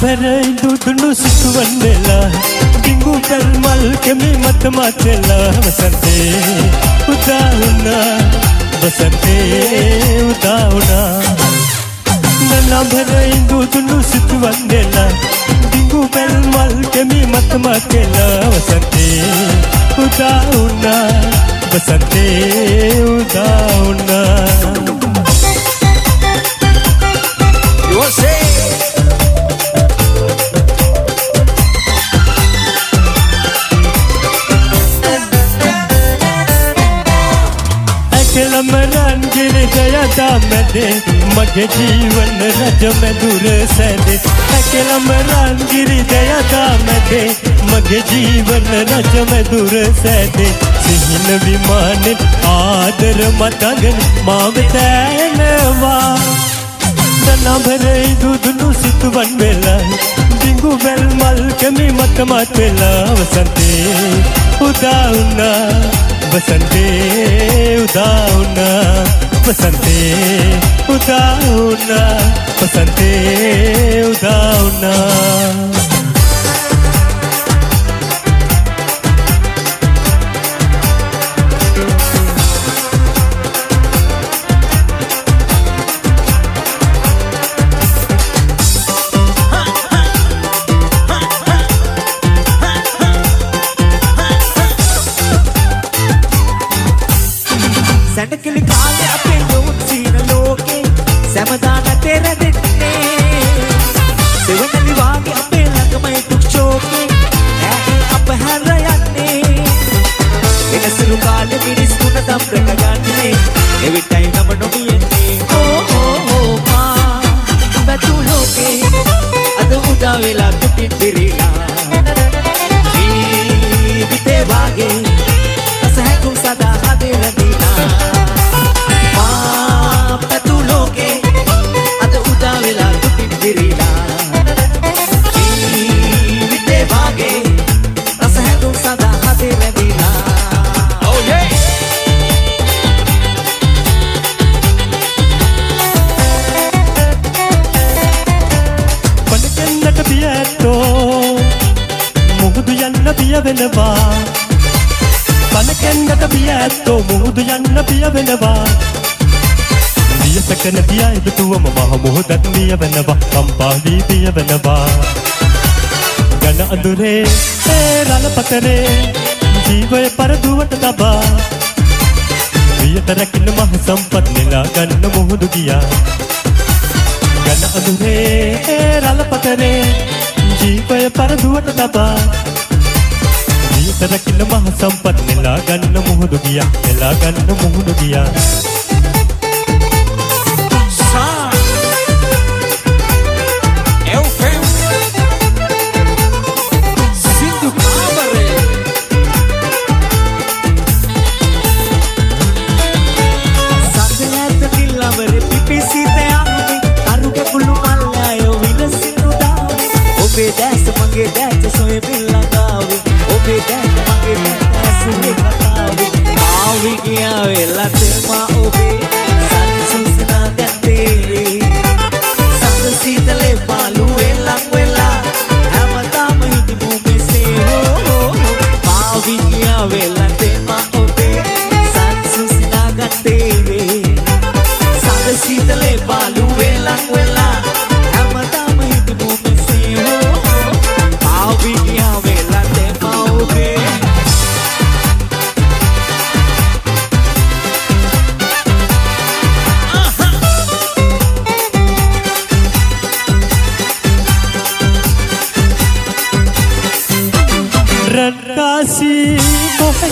ಬರೆದು ದುಣಿಸುವನ್ನೆಲ್ಲ ದಿಂಗು ಕಲ್ ಮಲ್ಕೆ ಮೇ ಮತ ಮಾತೆಲ್ಲ ಬಸಂತೆ ಉದಾವುಣ ಬಸಂತೆ ಉದಾವುಣ ನನ್ನ ಬರೆದು ದುಣಿಸುವನ್ನೆಲ್ಲ ದಿಂಗು ಕಲ್ ಮಲ್ಕೆ ಮೇ ಮತ ಮಾತೆಲ್ಲ ಬಸಂತೆ ಉದಾವುಣ ಬಸಂತೆ ಉದಾವುಣ You say रम रंजिर जयता मदे मगे जीवन रज में दूर सदे। अकेलम रंजिर जयता मदे मगे जीवन रज में दूर सदे। सिहिन विमान, आदर मतगन मावतैन वा दना भरे दूध नु सित सितवन मेला डिंगू बेल मल कमी मत मत लाव वसंते उदाउना। बसंते उदाउना बसंते उदाउना बसंते उदाउना වෙනවා දියසකන දිය ඉබතුවම මහ මුහුදත් මිය වෙනවා කම්පාවී පිය වෙනවා ගන අඳුරේ ඒ රළ පතරේ ජීවය පරදුවට තබා. වියට රැකින මහ සම්පත් නෙලා ගන්න මුහුදු ගියා. ගන අඳුරේ ඒ රළ පතරේ ජීවය පරදුවට තබා. සරකින මහ සම්පත් නෙලා ගන්න මුහුදු ගියා. නෙලා ගන්න මුහුදු ගියා.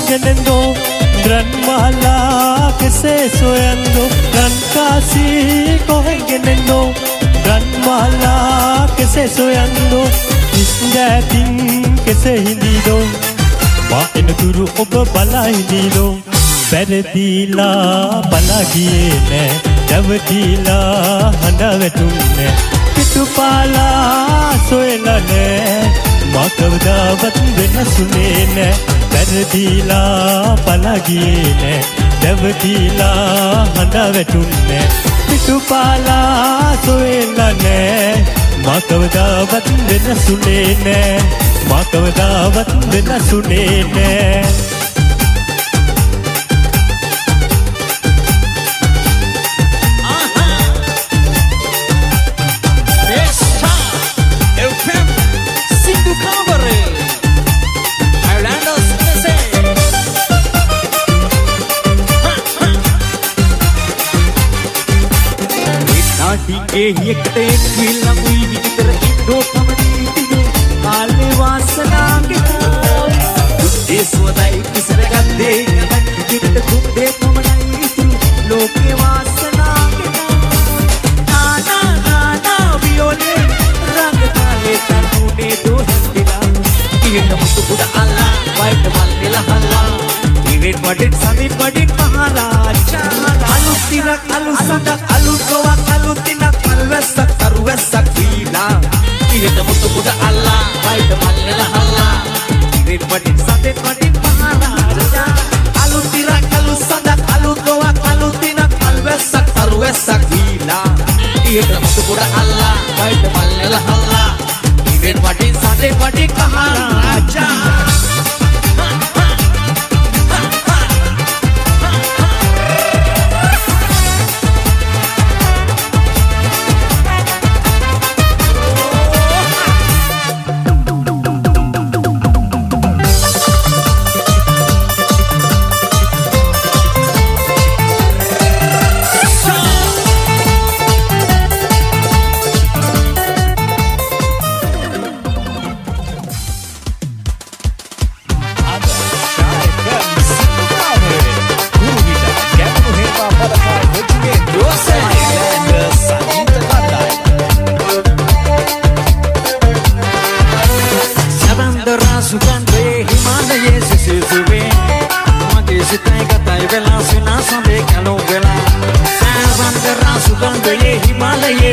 Cogenendo gran mala que se soyando Rancasi cogenendo gran mala que se soyando Isdatin que se hindido Ma en turu ඔබ බලා හිඳීනෝ? පැරදිලා බලා ගියේ නෑ. දැවටිලා හඬ වැටුන්නේ පිටුපාලා සොයලා නෑ. මා කවදාවත් වෙනසුනේ නෑ. පැරදිලා බලා ගියේ නෑ. දැවටිලා හඬ වැටුන්නේ පිටුපාලා සොයලා නෑ. මා කවදාවත් වෙනසුනේ නෑ. මා කවදාවත් වෙනසුනේ නෑ. ये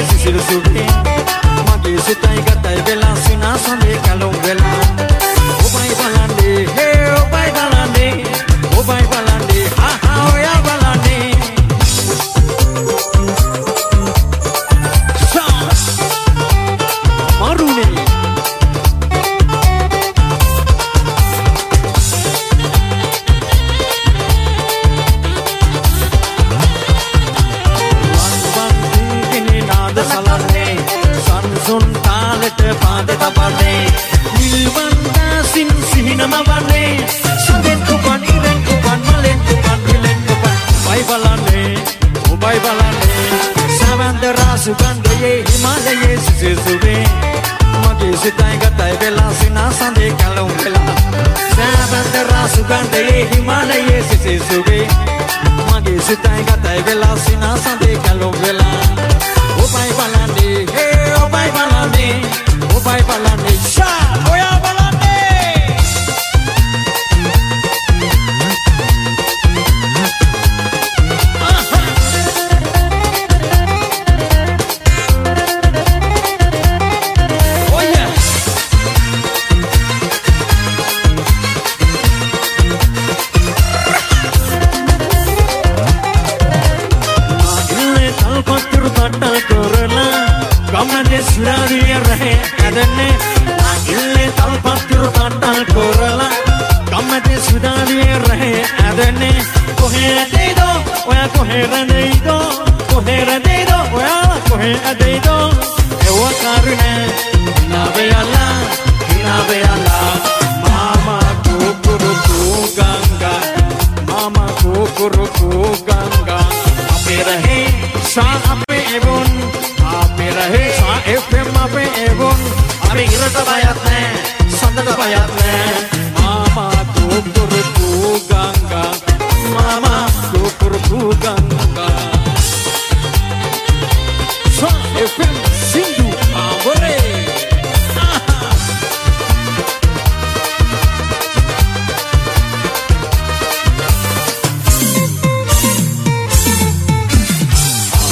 Sisiru Suki Magi Sutai Gatai Bela Sina Sande Kalau ಸುರವಿಯರೇ ಅದನ್ನೇ ಇಲ್ಲೇ ತಲುಪತ್ತಿರು ತಾಟ ಕೋರಲ ಕಮ್ಮತೆ ಸುಧಾರಿಯರೇ ಅದನ್ನೇ ಕೊಹೆ ಅದೈದೋ ಒಯ ಕೊಹೆರದೈದೋ ಕೊಹೆರದೈದೋ ಒಯ ಕೊಹೆ ಅದೈದೋ ಎವ ಕಾರಣ ನಾವೇ ಅಲ್ಲ ನಾವೇ ಅಲ್ಲ ಮಾಮ ಕೂಕುರು ಗಂಗ ಮಾಮ ಕೂಕುರು ಗಂಗ अपे रहे सा अपे एवं आपे रहे सा අපේ එවුන් අපි ඉරට බයත් නෑ. සඳට බයත් නෑ. මාමා තෝපුරුපු ගංගා මාමා තෝපුරුපු ගංගා Son FM Sindu Amore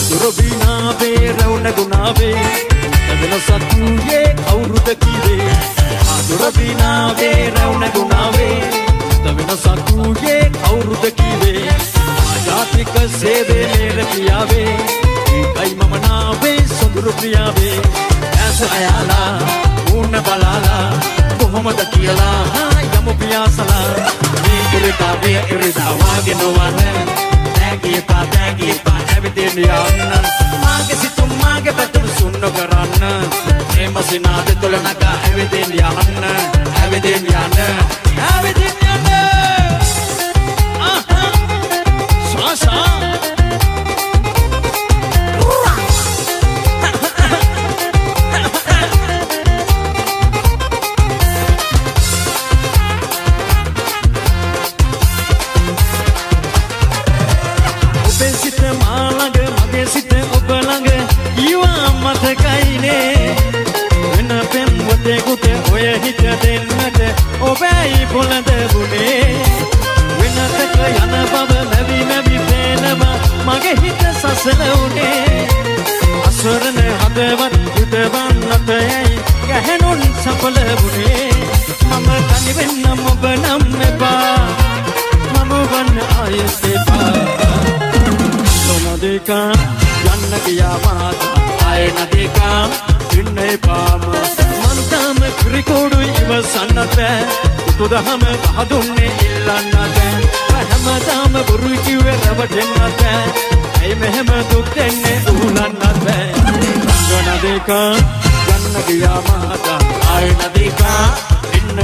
Durubina be, Rauna Gunave වූයේ කවුරුද කිවේ. අදුරදිනාවේ රැවුණැගුණාවේ ද වෙනසක් වූයේ කවුරුද කිවේ. ආජාතික සේවේ නේර ක්‍රියාවේ ඒකයි මම නාවේ සොඳුරු ක්‍රියාවේ ඇස අයාලා ඌන්න බලාලා කොහොමද කියලා යමු පියාසලා. එම සිනාද තුළ නගා ඇවිදින්න යන්න ඇවිදින්න යන්න ඇවිදින්න නොනදිකා යන්න ගියා මාතා ආය නදිකා. ඉන්න එපාම. මන්තාම ක්‍රිකෝඩු ඉවසන්නට තුදහම පහදුන්නේ ඉල්ලන්නට හැමදාම බොරු කිව්වේ රවටෙන්නට ඇයි මෙහෙම දුක් දෙන්නේ ඌලන්නට නොනදිකා යන්න ගියා මාතා ආය නදිකා. ඉන්න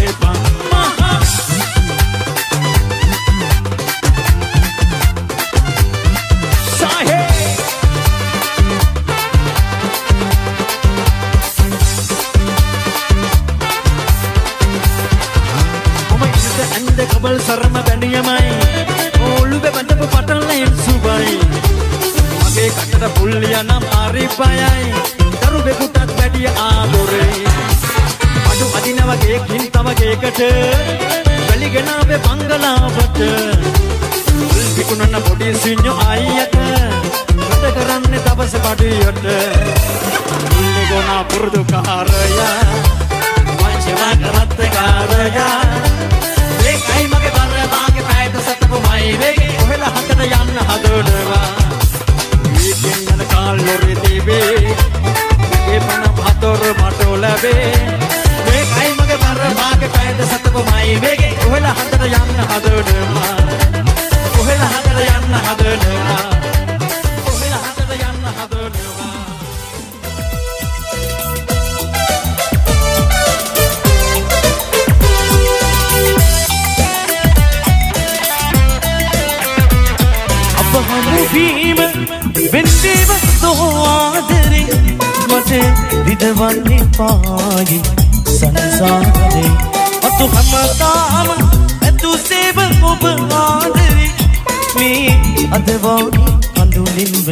අදවානි කඳුලින්ව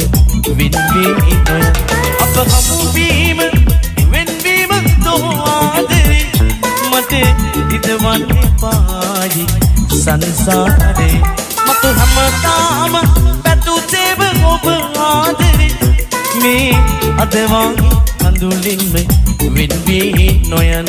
වින්වී ඉනය අප හමු වීම වෙන්වීම සෝආදරේ මට විදවන්නේ පායි සංසාරේ. මතු හැමදාම පැතුසේව ඔබ ආදරේ මේ අදවාගේ කඳුලින්ම වෙන්වී නොයන්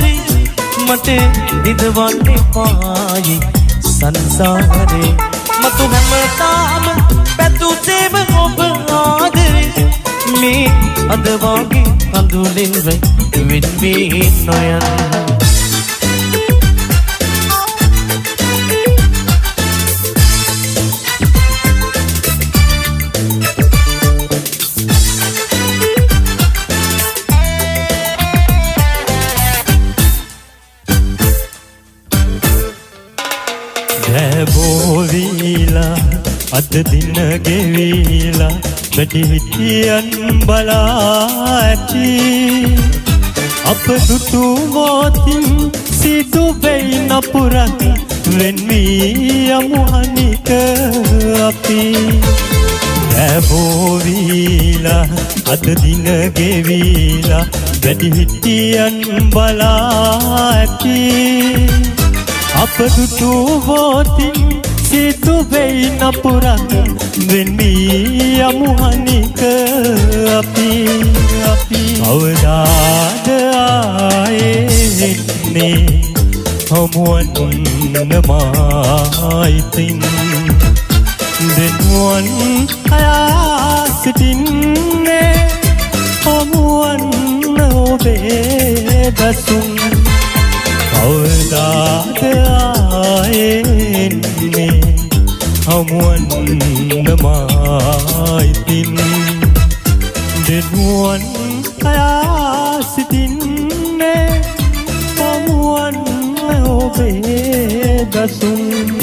මට නිදවන්න පායි සංසාරේ. මතු හැමතාම පැතුසේම ඔබ ආදරේ. මේ අදවාගේ කඳුලින් වෙන්වී නොයන්න අද දින ගෙවීලා වැඩි හිටියන් බලා ඇති. අප දුටු මෝතින් සිදු වෙයි නපුරක් වෙන්වී යමුහනික අපි. ඇහෝවීලා අද දින ගෙවීලා වැඩි හිටියන් බලා ඇති. අප දුටු හෝතින් සිදු වෙයි නපුරක් වෙන්වී යමුහනික අපි අපි කවදාද ආයෙන්නේ හමුවන්න මායිතින්. දෙනුවන් අයා සිටින්නේ හමුවන්න ඔබේ දසුන් කවදාද ආයෙන්නේ හමුවන්න මායිතින් දෙනුවන් අයා සිටින්නේ හමුවන්න ඔබේ දසුන් හිතේ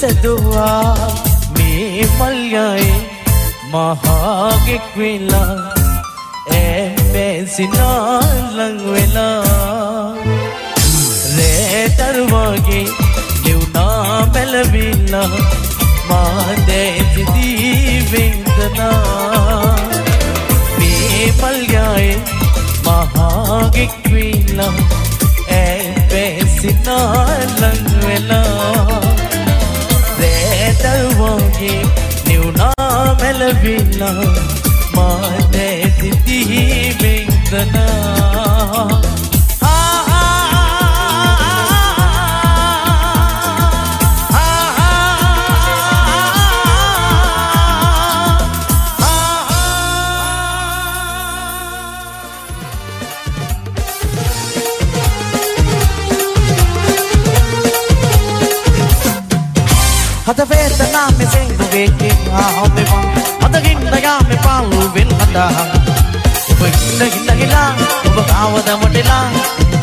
සැදුවා. මේ මල්යයි මහාගෙක් වෙලා ඈ බැසිනා ලං වෙලා. රේතරවාගේ නිවුනා බැලවිලා මාදැතිදී වෙන්දනා මේ මල්යායේ මහාගෙක් වෙලා ඇ බැසිනා ලං වෙලා. නිවුනා බැලවිලා මාදැතිදී වෙන්දනා හද වේදනා මෙසෙන් දුවේකේ ආවෙවා හද ගින්නයාමේ පාළුවෙන් හදා ඔබ ගින්න ගින්න ගිලා ඔබ කාවද මොටලා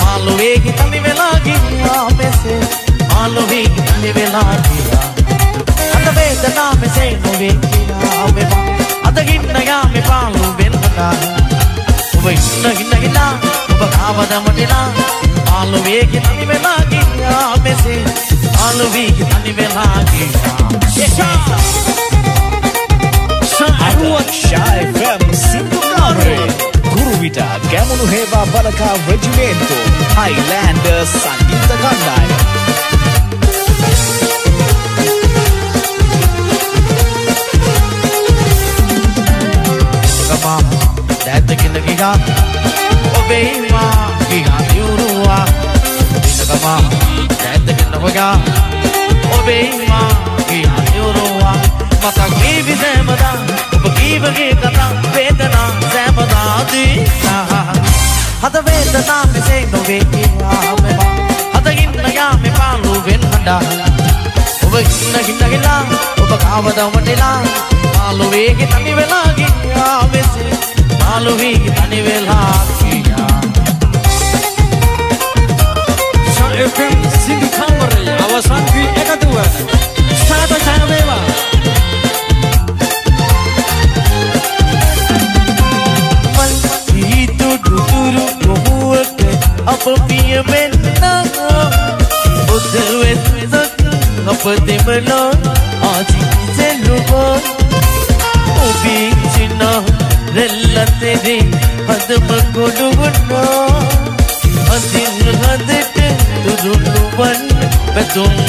මාළුවේ හිතමි වෙලා ගියා මෙසේ මාළුවේ හිතමි වෙලා ගියා හද වේදනා මෙසෙන් දුවේකේ ආවෙවා හද ගින්නයාමේ පාළුවෙන් හදා ඔබ ගින්න ගින්න ගිලා ඔබ කාවද මොටලා මාළුවේ හිතමි වෙලා ගියා මෙසේ අලුවී තනි වෙලා ගියා ෂා අරුවක් ෂා FM සිංහකාරේ ගුරුවිට ගැමුණු හේවා බලකා රෙජිමේන්තු හයිලෑන්ඩර් සංගීත කණ්ඩායම Mom, that's the kind of gig. Oh, baby, mom, we got you to walk. Mom, වගා ඔබෙයිමා කියයුරුවා මතක් ගීවි සෑමදා. ඔබ කීවගේ කතා වේදනා සෑමදාදී හත වේදනා මෙසේ නොවේ කියාමවා හතගින්න යාමෙ පාලු වෙන්නඩා ඔබ ඉන්න හින්නගෙලා ඔබ කාවදමටලා පාලුවේගේ තනි වෙලාගේ ආවෙසේ පාලුවේගේ තනි corazón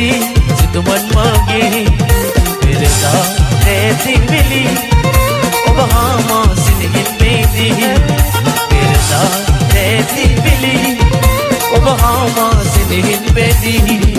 ऐसी जो मन मांगे मेरे साथ ऐसी मिली। वहाँ सिन हिंदी मेरे साथ ऐसी मिली। वहाँ सिन हिंदी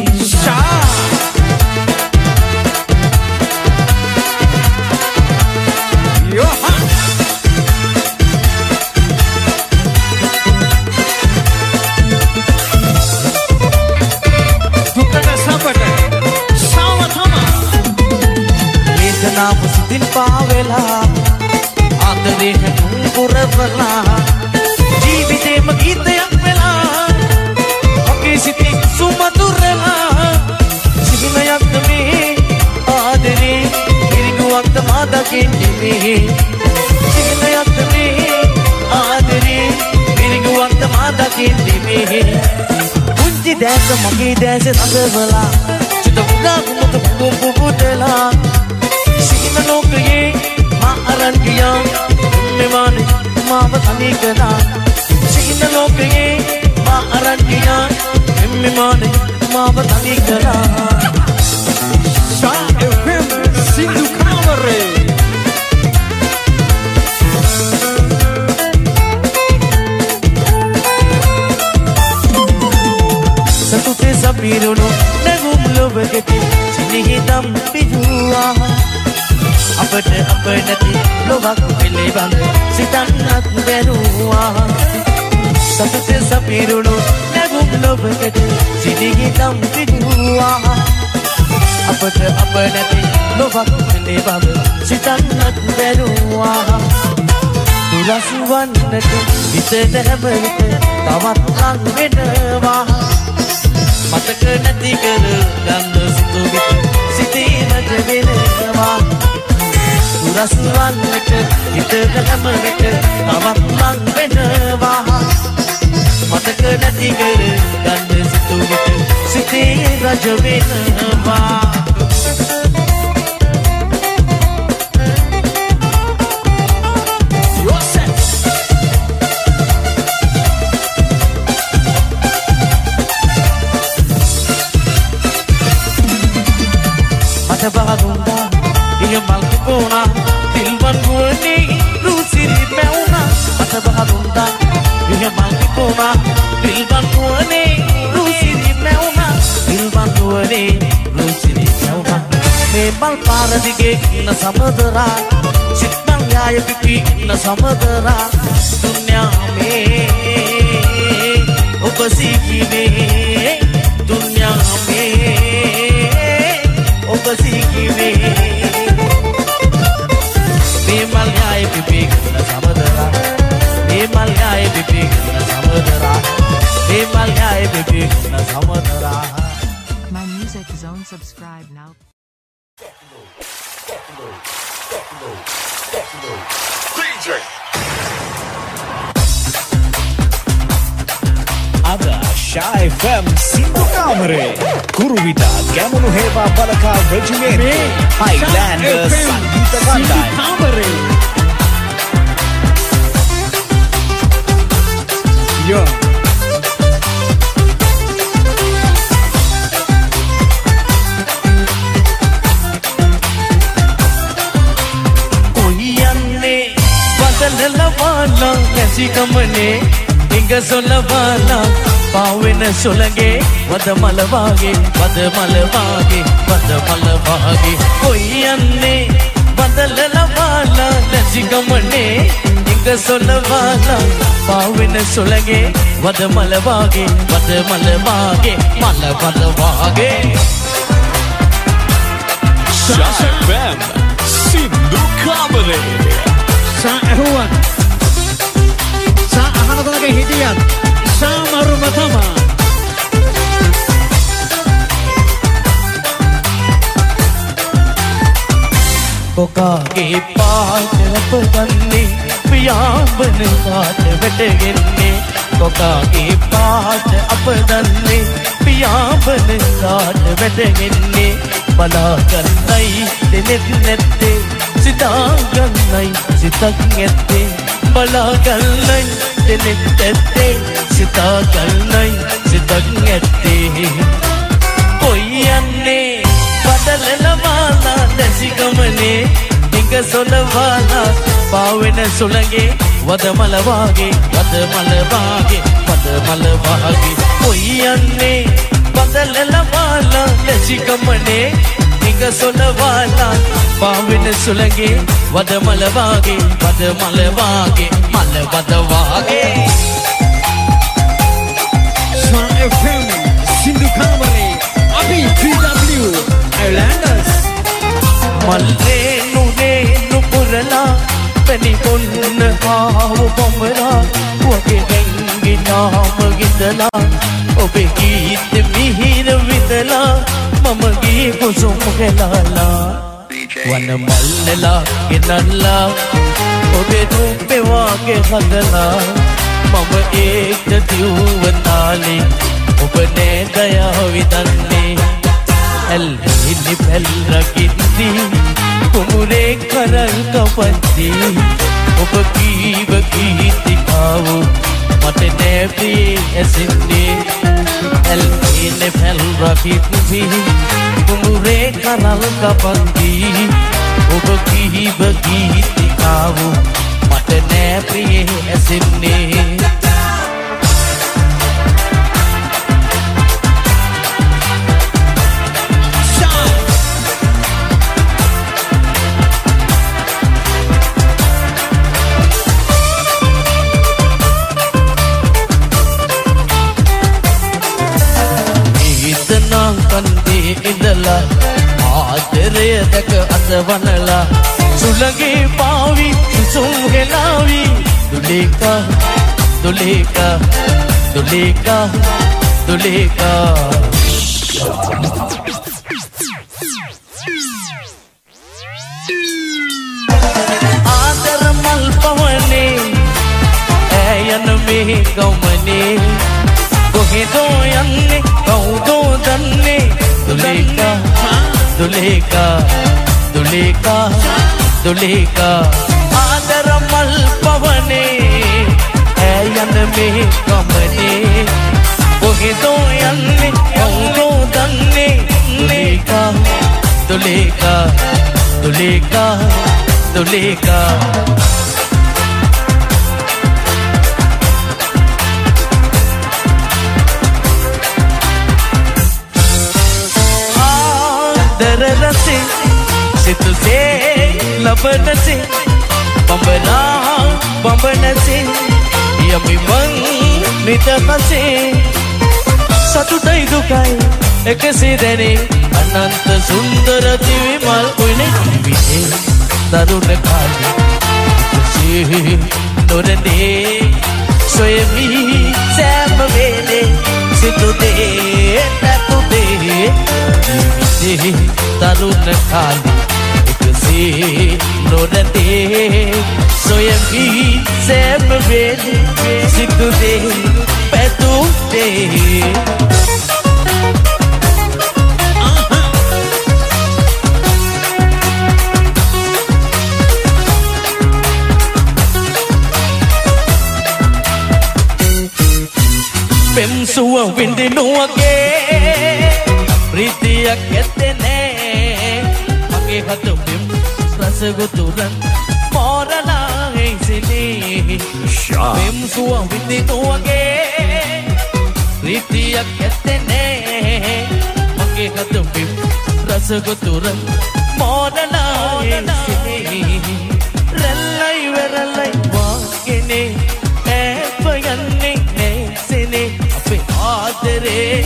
පුංචි දැස මගේ දැස සඳවලා සිත උදා කුමත පුදු පුපුටලා සිහින ලෝකයේ මා අරන් ගියා. මෙවානේ මාව තනි කළා සිහින ලෝකයේ මා අරන් ගියා. මෙවානේ මාව තනි කළා ෂා FM සිංදු කාමරය සතුටේ සපිරුණු නැගුම් ලොවකට සිනිහිදම් පිජුවා අපට අප නැති ලොවක් පිළිබඳ සිතන්නත් බැරුවා සතුටේ සපිරුණු නැගුම් ලොවකට සිනිහිදම් පිජුවා අපට අප නැති ලොවක් පිළිබඳ සිතන්නත් බැරුවා දුරසුවන්නට හිත නැම විට තවත් ලං වෙනවා. මතක නැති කර ගන්න සිතු විට සිතේ රජ වෙනවා දුරසුවන්නට හිත නැම විට තවත් ලං වෙනවා. මතක නැති කර ගන්න සිතු විට සිතේ රජ වෙනවා. මල්කි පෝනා තිල්වන් ගුවනේ රුසිරි පැවුනා තිල්වන් ගුවනේ රුසිරි පැවුනා මේ මල් පාරදිගේ ඉන්න සමදරා සිත්මල් යාය පිපි ඉන්න සමදරා. දුන්යාමේ ඔබ සිකිවේ දුන්යාමේ ඔබ සිකිවේ මේ මල් යාය පිපි ඉන්න සමදරා. මේ මල් යාය පිපි ඉන්න සමදරා මේ මල් යාය පිපි ඉන්න සමදරා My Music Zone subscribe now. අද ශා FM සින්දු කාමරේ කුරුවිට ගැමුණු හේවා බලකා රෙජිමේ හයිලෑන්ඩ සංගීත කණ්ඩායම Yo. කොයියන්නේ බදලලවාලා නැසිකමනේ ඉඟ සොලවාලා පාවෙන සොලගේ වද මලවාගේ වද මලවාගේ වද මලවාගේ කොයියන්නේ බදලලවාලා නැසිකමනේ ඉඟ සොලවාලා පාවෙන සොලගේ වද මලවාගේ වද මලවාගේ මල වදවාගේ ශා FM සින්දු කාමරේ සා ඇහුවන් සා අහන තනක හිටියත් සා මරුම තමා போக்காகி பாட்டு தன்னி பியாம்பனு காட்டு வெட்டுகின்னே கொக்காகி பாட்டு அப்ப தன்னி பியாம்பனு காட்டு வெட்டுகின்னே பலாகன்னை நெத்து சிதாகன்னை சிதங்கெத்தே பலாகன்னை நெத்தே சிதாகன்னை சிதங்கெத்தே பொய்யன்னே காதல வாழா ரசிகமனே நீங்க சொல்ல வாழா பாவின சுலங்கே வதமலவாகி வதமலவாகி வதமலவாகி பொய்யன்னே பதல வாழா ரசிகமனே நீங்க சொல்ல வாழா பாவின சுலங்கே வதமலவாகி வதமலவாகி மல வதவா ඔබේ ගීත මිහිර විදලා මම ගී කුසුම් හෙලාලා වන මල්ලලා ගෙනල්ලා ඔබේ රූපේ වාගේ හදලා මම ඒකට දිව්වතාලේ ඔබ නෑ දයාව විදන්නේ ඇල්හිලි පැල්රකිද්දි කුමුරේ කරල් කපද්දි. ඔබ කීව ගීතිකාවු මට නෑපී ඇසින්නේ. ඇල්හිලි පැල්රකිද්දි කුමුරේ කරල් කපද්දි ඔබ කීව ගීතිකාවු මට නෑපී ඇසින්නේ. කන්දේ ඉඳලා ආදරය දැක අතවනලා සුළගේ පාවි සුසුම් හෙලාවි දුලේකා දුලේකා දුලේකා දුලේකා. ආදර මල් පවනේ ඇයන මේ ගමනේ. කොහෙදෝ යන්නේ දුලේකා දුලේකා දුලේකා ආදර මල් පවනේ ඇයන මේ ගමනේ කොහෙදෝ යන්නේ කවුදෝ දන්නේ දුලේකා දුලේකා දුලේකා ලබනසේ බඹනා බඹනසේ යමි මං නිතකසේ සතුටයි දුකයි එකසේ දැනේ අනන්ත සුන්දර දිවි මල් උයනේ ජීවිතේ. දරුණ කාලේ එකසේ නොරනේ සොයමි සෑම වේලේ සිතුදේ නැතුදේ ජීවිතේ දරුණ කාලේ එකසේ නොරනේ සොයමි සෑම වේලේ සිතුදේ පැතුදේ පෙම් සුව විඳිනුවගේ ප්‍රීතියක් ඇත්තෙනේ මගේ හත පෙම් රසගුතුරන් මෝරලා හිසිනේ පෙම් සුව විඳිනුවගේ ප්‍රීතියක් ඇත්තෙනේ මගේ හත පෙම් රසගුතුරන් මෝරලා හිසිනේ රැල්ලයි වෙරල්ලයි වාගෙනේ ඇපයන්නේ නෑසෙනේ. අපේ ආදරේ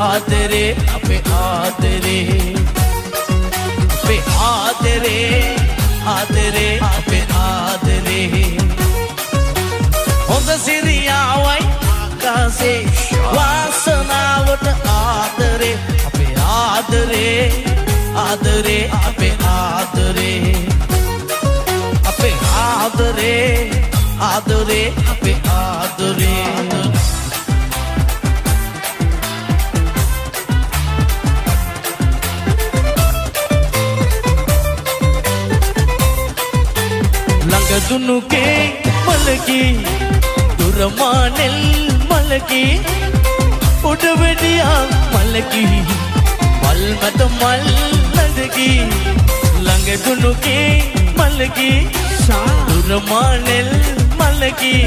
ආදරේ අපේ ආදරේ අපේ ආදරේ ආදරේ අපේ ආදරේ හොඳ සිරියාවයි කාසේ වාසනාවට ආදරේ අපේ ආදරේ ආදරේ අපේ ආදරේ අපේ ආදරේ ආදරේ අපේ ආදරේ ළඟදුනුකේ මලකී දුරමානෙල් මලකී උඩවැඩියා මලකී මල්මත මල් ලඳකී ළඟදුනුකේ මලකී දුරමානෙල් මලකී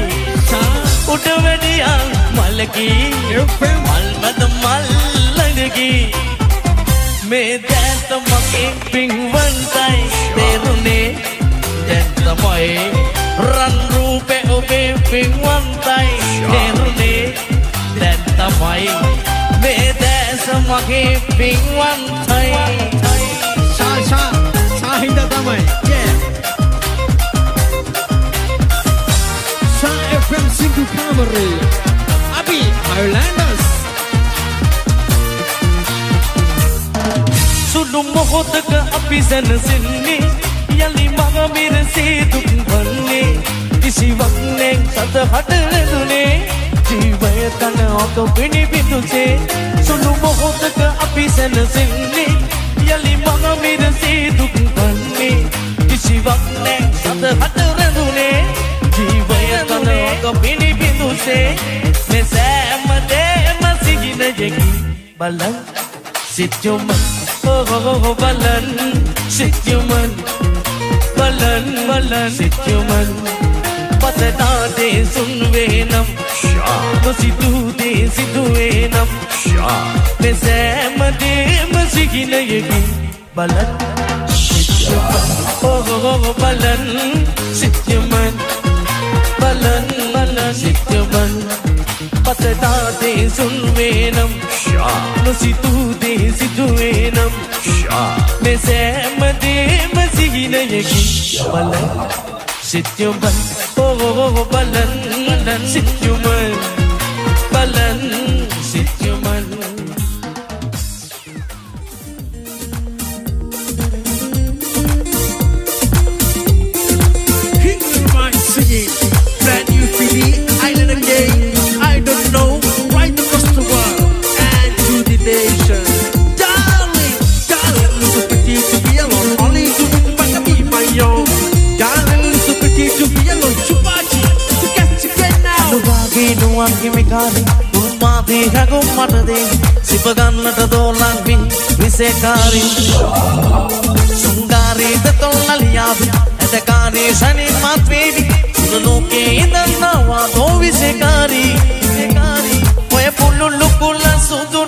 උඩවැඩියා මලකී මල්මත මල් ලඳකී මේ දැත මගේ පින්වන්තයි තේරුණේ දැන් තමයි රන් රූපේ ඔබේ පින්වන්තයි තේරුණේ දැන් තමයි මේ දැස මගේ පින්වන්තයි සා සා සා හින්දා තමයි yeah. සා FM සිංදු කාමරේ අපි අයර්ලන්ඩර්ස් සුළු මොහොතක අපි සැනසෙන්නේ යලි මග මිරසේ දුක් වන්නේ. කිසිවක් නෙක් සතහට රැඳුනේ ජීවය තන ඔක පිණි බිඳුසේ සුළු මොහොතක අපි සැනසෙන්නේ. යලි මග මිරසේ දුක් වන්නේ. කිසිවක් නෙක් සතහට රැඳුනේ ජීවය තන ඔක පිණි බිඳුසේ මේ සෑම දේම සිහිනයකි බලන් සිත්යොමන් oh oh oh balan sit human balan balan sit human పతడా దే సున్వేనం మసిదు దే సిదువేనం మెసేమదే మసిగినయగి బలన్ ఓహో బలన్ సిత్యమన్ బలన్ బలన్ సిత్యమన్ பத்ததாதே சொல்வேனம் நொசி தூதே சிதுவேனம் மெசேமதே மசிகினயகி பலன் சித்யுமன் ஓ பலன் சித்யுமன் பலன் නුවන්ගේ මෙකාරි උන්මාදී හැගුම් මටදේ සිපගන්නට දෝලන්වි විසේකාරී. සුංගාරීද තොල්ලලියාවි ඇතකාරී සනින් මත්වේවි. සුරලෝකේ ඉදන්නවා දෝ විසේකාරී. විසේකාරී. ඔය පුල්ලුල්ලු කුල්ල සුදු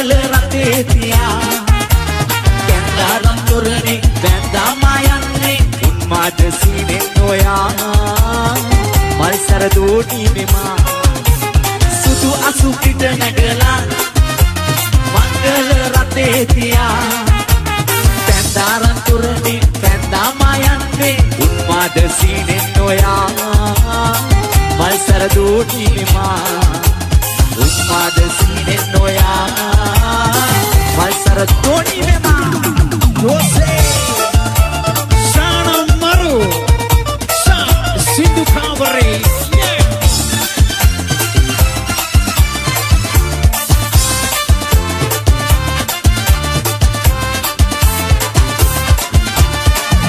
මංගල රතේ තියා. කැන්දාරම් තොරණේ බැඳාමා යන්නේ. උන්මාද සීනෙන් නොයා මල්සර දෝටි මෙමා. සුදු අසු පිට නැගලා මංගල රතේ තියා. කැන්දාරම් තොරණේ බැඳාමා යන්නේ. උන්මාද සීනෙන් නොයා මල්සර දෝටි මෙමා. උන්මාද සීනෙන් නොයා මල්සර දෝටි මෙමා Jose Shana Maru Sa Sindhu Kavare Yeah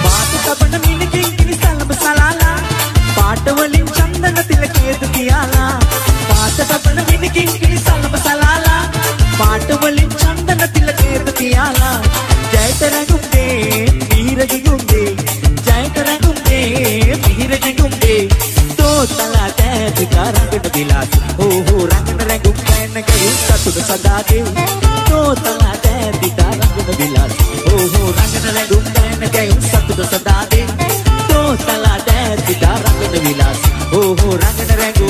පාට තබන මිනිකින් ಆಸಪದನ ಮಿನಿಕಿಂಗಿಲಿ ಸಾಲ ಮಸಲಾಲ ಪಾಟವಳಿ ಚಂದನ ತಿಲಕೇರ್ತಿಯಾಲ ಜಯ ತರಗುಂದೆ ನೀರಜಿಗುಂದೆ ಜಯ ತರಗುಂದೆ ನೀರಜಿಗುಂದೆ ತೋತಲ ತೇತಿಕ ರಂಗನ ವಿಲಾಸ ಓ ಹೋ ರಂಗನ ರಂಗು ಕೈನ ಕೈ ಸತುದ ಸದಾ ದೇ ತೋತಲ ತೇತಿಕ ರಂಗನ ವಿಲಾಸ ಓ ಹೋ ರಂಗನ ರಂಗು ಕೈನ ಕೈ ಸತುದ ಸದಾ ದೇ ತೋತಲ ತೇತಿಕ ರಂಗನ ವಿಲಾಸ ಓ ಹೋ ರಂಗನ ರಂಗು